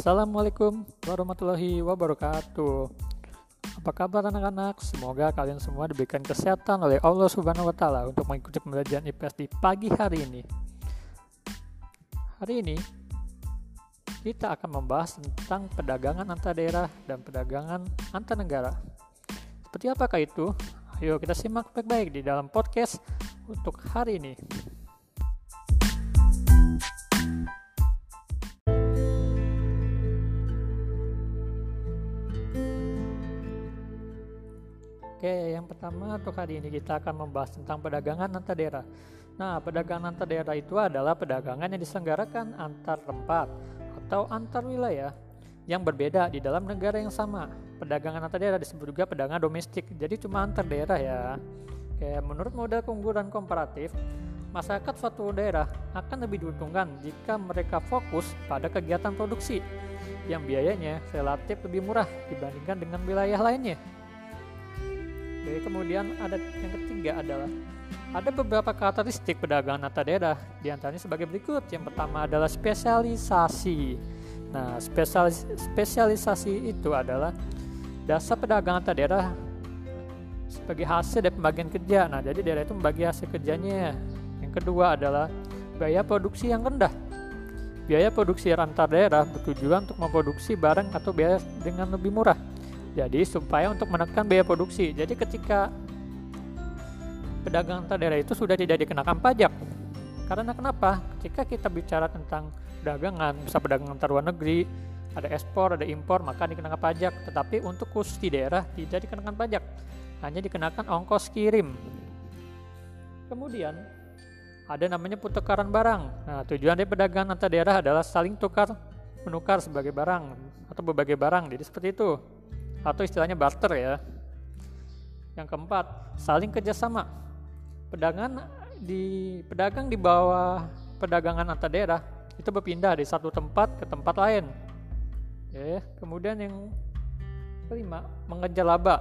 Assalamualaikum warahmatullahi wabarakatuh. Apa kabar anak-anak? Semoga kalian semua diberikan kesehatan oleh Allah Subhanahu wa taala untuk mengikuti pembelajaran IPS di pagi hari ini. Hari ini kita akan membahas tentang perdagangan antar daerah dan perdagangan antar negara. Seperti apakah itu? Ayo kita simak baik-baik di dalam podcast untuk hari ini. Oke, yang pertama untuk hari ini kita akan membahas tentang perdagangan antar daerah. Nah, perdagangan antar daerah itu adalah perdagangan yang diselenggarakan antar tempat atau antar wilayah yang berbeda di dalam negara yang sama. Perdagangan antar daerah disebut juga perdagangan domestik, jadi cuma antar daerah ya. Oke, menurut model keunggulan komparatif, masyarakat suatu daerah akan lebih diuntungkan jika mereka fokus pada kegiatan produksi yang biayanya relatif lebih murah dibandingkan dengan wilayah lainnya. Oke, kemudian ada yang ketiga adalah ada beberapa karakteristik pedagang antar daerah, di antaranya sebagai berikut. Yang pertama adalah spesialisasi. Nah, spesialis spesialisasi itu adalah dasar pedagang antar daerah sebagai hasil dari pembagian kerja. Nah, jadi daerah itu membagi hasil kerjanya. Yang kedua adalah biaya produksi yang rendah. Biaya produksi antar daerah bertujuan untuk memproduksi barang atau biaya dengan lebih murah. Jadi supaya untuk menekan biaya produksi. Jadi ketika pedagang antar daerah itu sudah tidak dikenakan pajak. Karena kenapa? Ketika kita bicara tentang dagangan, bisa perdagangan antar luar negeri, ada ekspor, ada impor, maka dikenakan pajak. Tetapi untuk khusus di daerah tidak dikenakan pajak, hanya dikenakan ongkos kirim. Kemudian ada namanya pertukaran barang. Nah, tujuan dari perdagangan antar daerah adalah saling tukar menukar sebagai barang atau berbagai barang. Jadi seperti itu atau istilahnya barter ya. Yang keempat, saling kerjasama. Pedagang di pedagang di bawah perdagangan antar daerah itu berpindah dari satu tempat ke tempat lain. Ya, kemudian yang kelima, mengejar laba.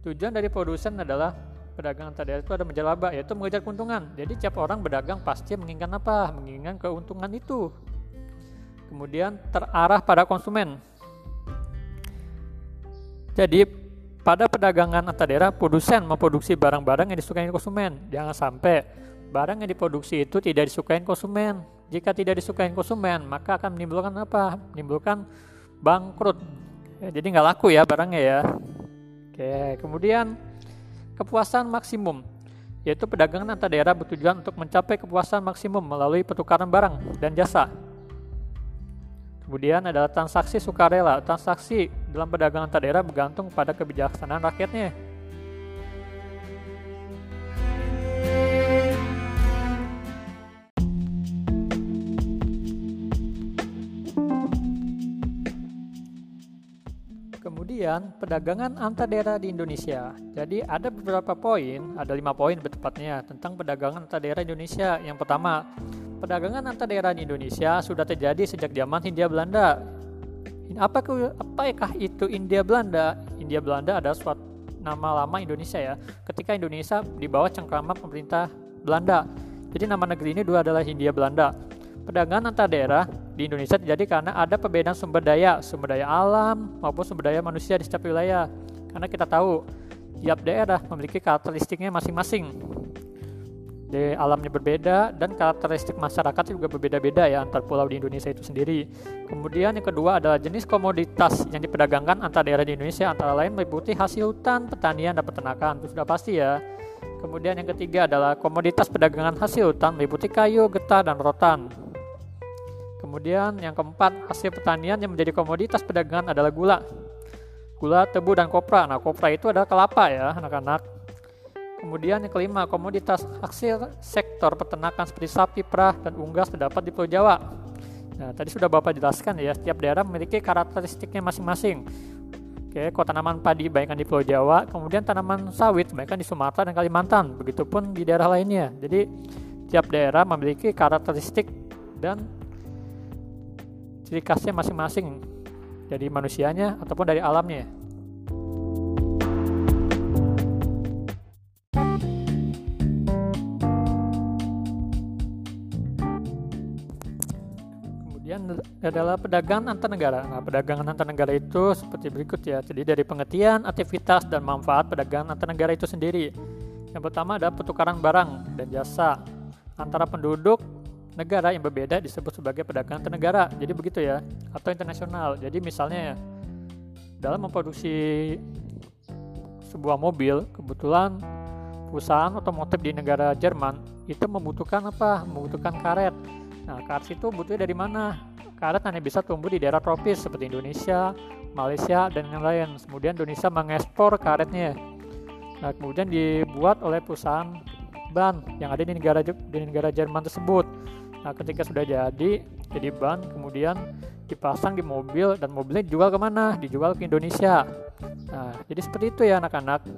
Tujuan dari produsen adalah pedagang antar daerah itu ada mengejar laba, yaitu mengejar keuntungan. Jadi tiap orang berdagang pasti menginginkan apa? Menginginkan keuntungan itu. Kemudian terarah pada konsumen. Jadi pada perdagangan antar daerah, produsen memproduksi barang-barang yang disukai konsumen. Jangan sampai barang yang diproduksi itu tidak disukai konsumen. Jika tidak disukai konsumen, maka akan menimbulkan apa? Menimbulkan bangkrut. Ya, jadi nggak laku ya barangnya ya. Oke, kemudian kepuasan maksimum yaitu perdagangan antar daerah bertujuan untuk mencapai kepuasan maksimum melalui pertukaran barang dan jasa. Kemudian adalah transaksi sukarela. Transaksi dalam perdagangan antar daerah bergantung pada kebijaksanaan rakyatnya. Kemudian perdagangan antar daerah di Indonesia. Jadi ada beberapa poin, ada lima poin bertepatnya tentang perdagangan antar daerah Indonesia. Yang pertama, perdagangan antar daerah di Indonesia sudah terjadi sejak zaman Hindia Belanda. Apakah, apakah itu India Belanda? India Belanda adalah suatu nama lama Indonesia ya. Ketika Indonesia di bawah cengkraman pemerintah Belanda. Jadi nama negeri ini dua adalah Hindia Belanda. Perdagangan antar daerah di Indonesia terjadi karena ada perbedaan sumber daya, sumber daya alam maupun sumber daya manusia di setiap wilayah. Karena kita tahu tiap daerah memiliki karakteristiknya masing-masing dari alamnya berbeda dan karakteristik masyarakat juga berbeda-beda ya antar pulau di Indonesia itu sendiri. Kemudian yang kedua adalah jenis komoditas yang diperdagangkan antar daerah di Indonesia antara lain meliputi hasil hutan, pertanian, dan peternakan. Itu sudah pasti ya. Kemudian yang ketiga adalah komoditas perdagangan hasil hutan meliputi kayu, getah, dan rotan. Kemudian yang keempat, hasil pertanian yang menjadi komoditas perdagangan adalah gula. Gula, tebu, dan kopra. Nah, kopra itu adalah kelapa ya, anak-anak. Kemudian yang kelima, komoditas hasil sektor peternakan seperti sapi, perah, dan unggas terdapat di Pulau Jawa. Nah, tadi sudah Bapak jelaskan ya, setiap daerah memiliki karakteristiknya masing-masing. Oke, kok tanaman padi baikkan di Pulau Jawa, kemudian tanaman sawit baikkan di Sumatera dan Kalimantan, begitupun di daerah lainnya. Jadi, tiap daerah memiliki karakteristik dan ciri khasnya masing-masing dari manusianya ataupun dari alamnya. Adalah perdagangan antar negara. Nah, perdagangan antar negara itu seperti berikut ya. Jadi dari pengertian, aktivitas, dan manfaat perdagangan antar negara itu sendiri. Yang pertama ada pertukaran barang dan jasa antara penduduk negara yang berbeda disebut sebagai perdagangan antar negara. Jadi begitu ya, atau internasional. Jadi misalnya dalam memproduksi sebuah mobil, kebetulan perusahaan otomotif di negara Jerman itu membutuhkan apa? Membutuhkan karet Nah, karet itu butuhnya dari mana? Karet hanya bisa tumbuh di daerah tropis seperti Indonesia, Malaysia, dan yang lain. Kemudian Indonesia mengekspor karetnya. Nah, kemudian dibuat oleh perusahaan ban yang ada di negara di negara Jerman tersebut. Nah, ketika sudah jadi, jadi ban, kemudian dipasang di mobil dan mobilnya dijual ke mana? Dijual ke Indonesia. Nah, jadi seperti itu ya anak-anak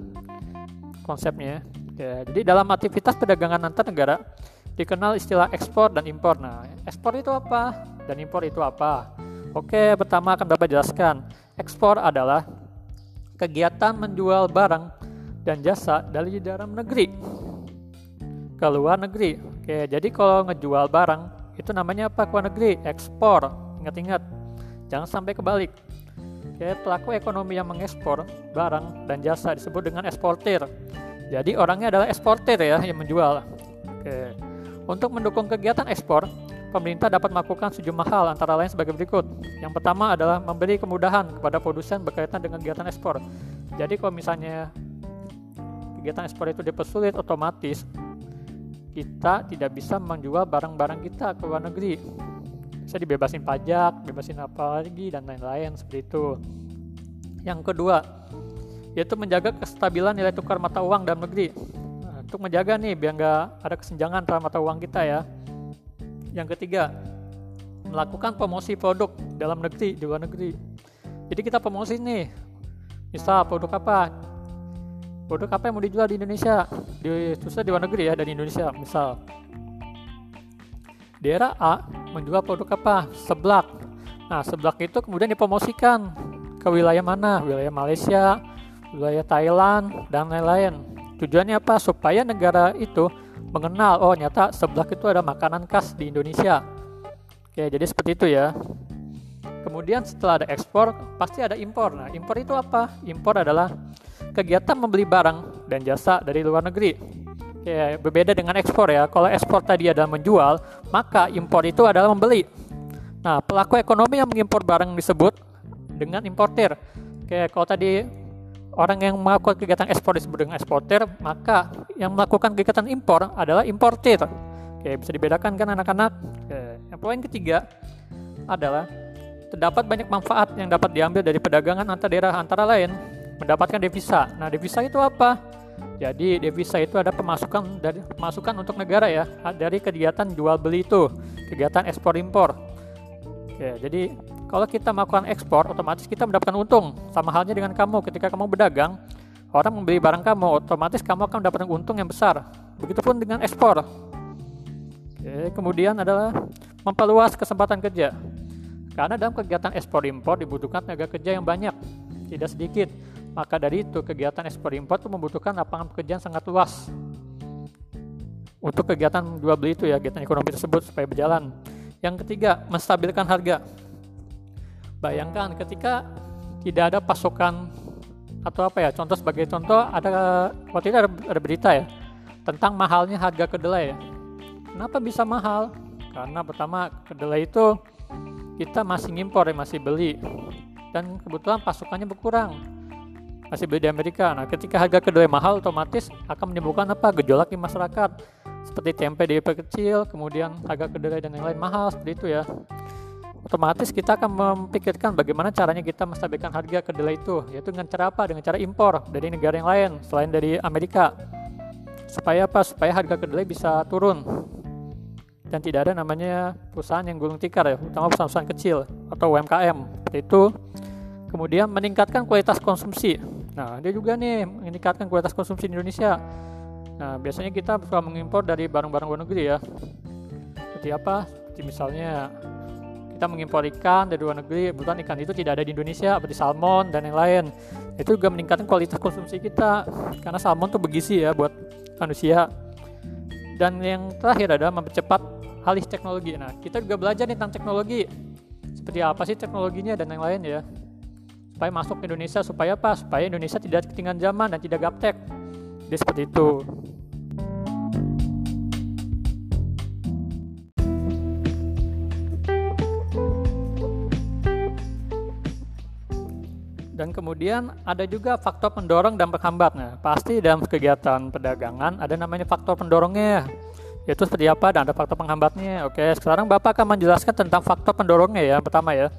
konsepnya. Ya, jadi dalam aktivitas perdagangan antar negara, dikenal istilah ekspor dan impor. Nah, ekspor itu apa dan impor itu apa? Oke, pertama akan Bapak jelaskan. Ekspor adalah kegiatan menjual barang dan jasa dari dalam negeri ke luar negeri. Oke, jadi kalau ngejual barang itu namanya apa ke luar negeri? Ekspor. Ingat-ingat, jangan sampai kebalik. Oke, pelaku ekonomi yang mengekspor barang dan jasa disebut dengan eksportir. Jadi orangnya adalah eksportir ya yang menjual. Oke. Untuk mendukung kegiatan ekspor, pemerintah dapat melakukan sejumlah hal antara lain sebagai berikut. Yang pertama adalah memberi kemudahan kepada produsen berkaitan dengan kegiatan ekspor. Jadi kalau misalnya kegiatan ekspor itu dipersulit otomatis kita tidak bisa menjual barang-barang kita ke luar negeri. Bisa dibebasin pajak, bebasin apa lagi dan lain-lain seperti itu. Yang kedua, yaitu menjaga kestabilan nilai tukar mata uang dalam negeri untuk menjaga nih biar nggak ada kesenjangan antara mata uang kita ya. Yang ketiga, melakukan promosi produk dalam negeri di luar negeri. Jadi kita promosi nih, misal produk apa? Produk apa yang mau dijual di Indonesia? Di susah di luar negeri ya dari Indonesia, misal. Daerah A menjual produk apa? Seblak. Nah, seblak itu kemudian dipromosikan ke wilayah mana? Wilayah Malaysia, wilayah Thailand, dan lain-lain. Tujuannya apa? Supaya negara itu mengenal, oh nyata sebelah itu ada makanan khas di Indonesia. Oke, jadi seperti itu ya. Kemudian setelah ada ekspor, pasti ada impor. Nah, impor itu apa? Impor adalah kegiatan membeli barang dan jasa dari luar negeri. Oke, berbeda dengan ekspor ya. Kalau ekspor tadi adalah menjual, maka impor itu adalah membeli. Nah, pelaku ekonomi yang mengimpor barang disebut dengan importer. Oke, kalau tadi orang yang melakukan kegiatan ekspor disebut dengan eksportir, maka yang melakukan kegiatan impor adalah importir. Oke, bisa dibedakan kan anak-anak? Yang poin ketiga adalah terdapat banyak manfaat yang dapat diambil dari perdagangan antar daerah antara lain mendapatkan devisa. Nah, devisa itu apa? Jadi devisa itu ada pemasukan dari pemasukan untuk negara ya dari kegiatan jual beli itu, kegiatan ekspor impor. Oke, jadi kalau kita melakukan ekspor, otomatis kita mendapatkan untung. Sama halnya dengan kamu, ketika kamu berdagang, orang membeli barang kamu, otomatis kamu akan mendapatkan untung yang besar. Begitupun dengan ekspor. Oke, kemudian adalah memperluas kesempatan kerja. Karena dalam kegiatan ekspor impor dibutuhkan tenaga kerja yang banyak, tidak sedikit. Maka dari itu kegiatan ekspor impor itu membutuhkan lapangan pekerjaan sangat luas. Untuk kegiatan jual beli itu ya, kegiatan ekonomi tersebut supaya berjalan. Yang ketiga, menstabilkan harga. Bayangkan ketika tidak ada pasokan atau apa ya contoh sebagai contoh ada waktu itu ada, ada berita ya tentang mahalnya harga kedelai ya. Kenapa bisa mahal? Karena pertama kedelai itu kita masih ngimpor ya masih beli dan kebetulan pasokannya berkurang masih beli di Amerika. Nah, ketika harga kedelai mahal, otomatis akan menimbulkan apa? Gejolak di masyarakat, seperti tempe di kecil, kemudian harga kedelai dan yang lain mahal seperti itu ya otomatis kita akan memikirkan bagaimana caranya kita menstabilkan harga kedelai itu yaitu dengan cara apa? Dengan cara impor dari negara yang lain selain dari Amerika. Supaya apa? Supaya harga kedelai bisa turun. Dan tidak ada namanya perusahaan yang gulung tikar ya utama perusahaan-perusahaan kecil atau UMKM itu. Kemudian meningkatkan kualitas konsumsi. Nah dia juga nih meningkatkan kualitas konsumsi di Indonesia. Nah biasanya kita suka mengimpor dari barang-barang luar negeri ya. Seperti apa? Seperti misalnya kita mengimpor ikan dari luar negeri, kebetulan ikan itu tidak ada di Indonesia, seperti salmon dan yang lain. Itu juga meningkatkan kualitas konsumsi kita, karena salmon tuh bergizi ya buat manusia. Dan yang terakhir adalah mempercepat alih teknologi. Nah, kita juga belajar tentang teknologi. seperti apa sih teknologinya dan yang lain ya supaya masuk ke Indonesia supaya apa supaya Indonesia tidak ketinggalan zaman dan tidak gaptek jadi seperti itu dan kemudian ada juga faktor pendorong dan penghambat. Nah, pasti dalam kegiatan perdagangan ada namanya faktor pendorongnya, yaitu seperti apa dan ada faktor penghambatnya. Oke, sekarang Bapak akan menjelaskan tentang faktor pendorongnya ya, pertama ya.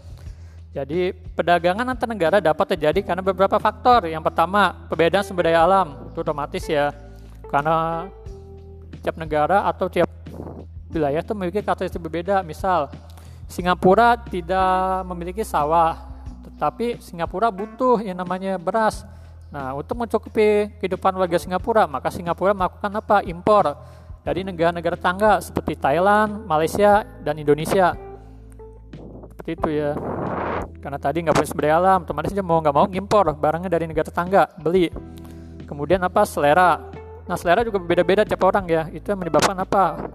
Jadi, perdagangan antar negara dapat terjadi karena beberapa faktor. Yang pertama, perbedaan sumber daya alam, itu otomatis ya. Karena tiap negara atau tiap wilayah itu memiliki karakteristik berbeda. Misal, Singapura tidak memiliki sawah, tapi Singapura butuh yang namanya beras. Nah, untuk mencukupi kehidupan warga Singapura, maka Singapura melakukan apa? Impor dari negara-negara tangga seperti Thailand, Malaysia, dan Indonesia. Seperti itu ya. Karena tadi nggak punya sumber alam, otomatis dia mau nggak mau ngimpor barangnya dari negara tetangga, beli. Kemudian apa? Selera. Nah, selera juga berbeda-beda tiap orang ya. Itu yang menyebabkan apa?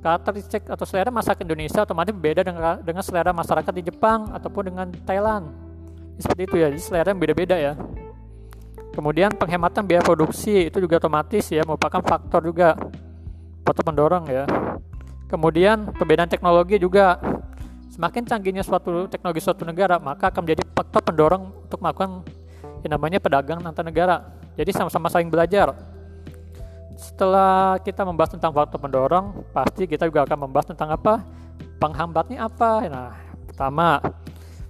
Karakteristik atau selera masyarakat Indonesia otomatis berbeda dengan, dengan selera masyarakat di Jepang ataupun dengan Thailand. Seperti itu ya, jadi selera yang beda-beda ya. Kemudian penghematan biaya produksi itu juga otomatis ya merupakan faktor juga faktor pendorong ya. Kemudian perbedaan teknologi juga semakin canggihnya suatu teknologi suatu negara maka akan menjadi faktor pendorong untuk melakukan yang namanya pedagang antar negara. Jadi sama-sama saling belajar setelah kita membahas tentang faktor pendorong, pasti kita juga akan membahas tentang apa? Penghambatnya apa? Nah, pertama,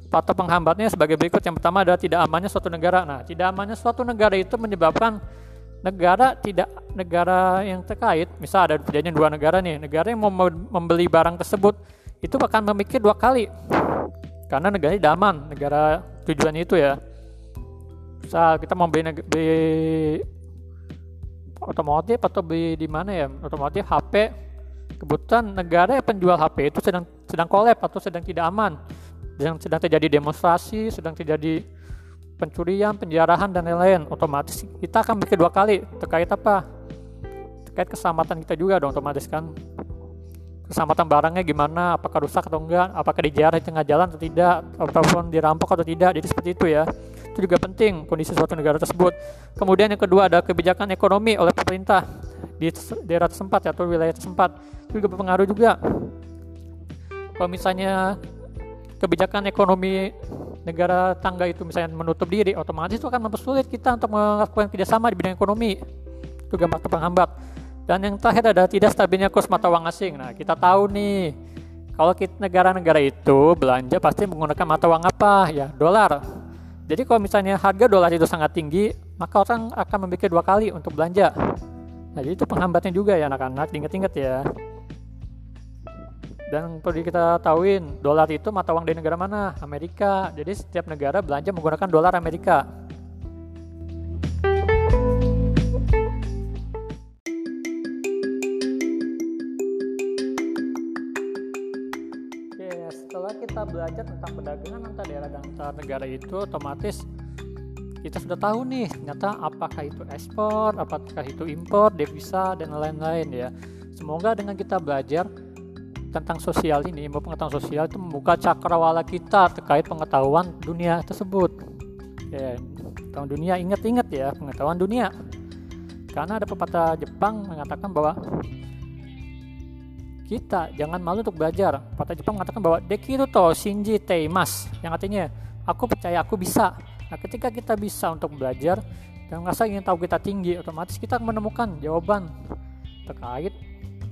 faktor penghambatnya sebagai berikut. Yang pertama adalah tidak amannya suatu negara. Nah, tidak amannya suatu negara itu menyebabkan negara tidak negara yang terkait, misal ada kejadian dua negara nih, negara yang mau membeli barang tersebut itu akan memikir dua kali karena negara tidak aman, negara tujuan itu ya. Misal kita mau beli, beli otomotif atau beli di mana ya? Otomotif HP kebetulan negara yang penjual HP itu sedang sedang kolab atau sedang tidak aman. Sedang sedang terjadi demonstrasi sedang terjadi pencurian penjarahan dan lain-lain. Otomatis kita akan mikir dua kali terkait apa? Terkait keselamatan kita juga dong otomatis kan. Keselamatan barangnya gimana? Apakah rusak atau enggak? Apakah dijarah di tengah jalan atau tidak? Ataupun dirampok atau tidak? Jadi seperti itu ya itu juga penting kondisi suatu negara tersebut. Kemudian yang kedua ada kebijakan ekonomi oleh pemerintah di daerah tempat atau wilayah tempat itu juga berpengaruh juga. Kalau misalnya kebijakan ekonomi negara tangga itu misalnya menutup diri, otomatis itu akan mempersulit kita untuk melakukan kerjasama di bidang ekonomi. Itu gambar penghambat. Dan yang terakhir ada tidak stabilnya kurs mata uang asing. Nah, kita tahu nih, kalau negara-negara itu belanja pasti menggunakan mata uang apa? Ya, dolar. Jadi kalau misalnya harga dolar itu sangat tinggi, maka orang akan memikir dua kali untuk belanja. Nah, jadi itu penghambatnya juga ya anak-anak, inget-inget ya. Dan perlu kita tahuin, dolar itu mata uang di negara mana? Amerika. Jadi setiap negara belanja menggunakan dolar Amerika. Kita belajar tentang perdagangan antar daerah dan antar negara itu otomatis kita sudah tahu nih ternyata apakah itu ekspor, apakah itu impor, devisa dan lain-lain ya. Semoga dengan kita belajar tentang sosial ini, ilmu pengetahuan sosial itu membuka cakrawala kita terkait pengetahuan dunia tersebut. Ya, pengetahuan dunia ingat-ingat ya, pengetahuan dunia. Karena ada pepatah Jepang mengatakan bahwa kita jangan malu untuk belajar. Kata Jepang mengatakan bahwa dekiru to shinji teimas, yang artinya aku percaya aku bisa. Nah, ketika kita bisa untuk belajar dan merasa ingin tahu kita tinggi, otomatis kita menemukan jawaban terkait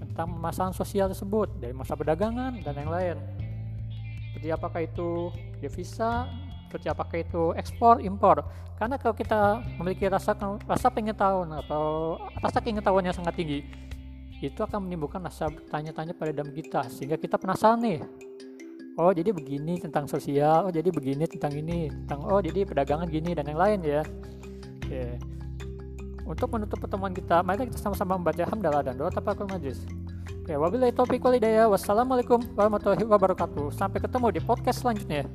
tentang masalah sosial tersebut dari masa perdagangan dan yang lain. Seperti apakah itu devisa, seperti apakah itu ekspor, impor. Karena kalau kita memiliki rasa rasa pengen tahu atau rasa tahu yang sangat tinggi, itu akan menimbulkan rasa tanya-tanya pada dalam kita sehingga kita penasaran nih. Oh jadi begini tentang sosial oh jadi begini tentang ini tentang oh jadi perdagangan gini dan yang lain ya. Oke. Untuk menutup pertemuan kita mari kita sama-sama membaca hamdalah dan doa tafakur majlis. Oke wabillahi taufiq walhidayah wassalamualaikum warahmatullahi wabarakatuh. Sampai ketemu di podcast selanjutnya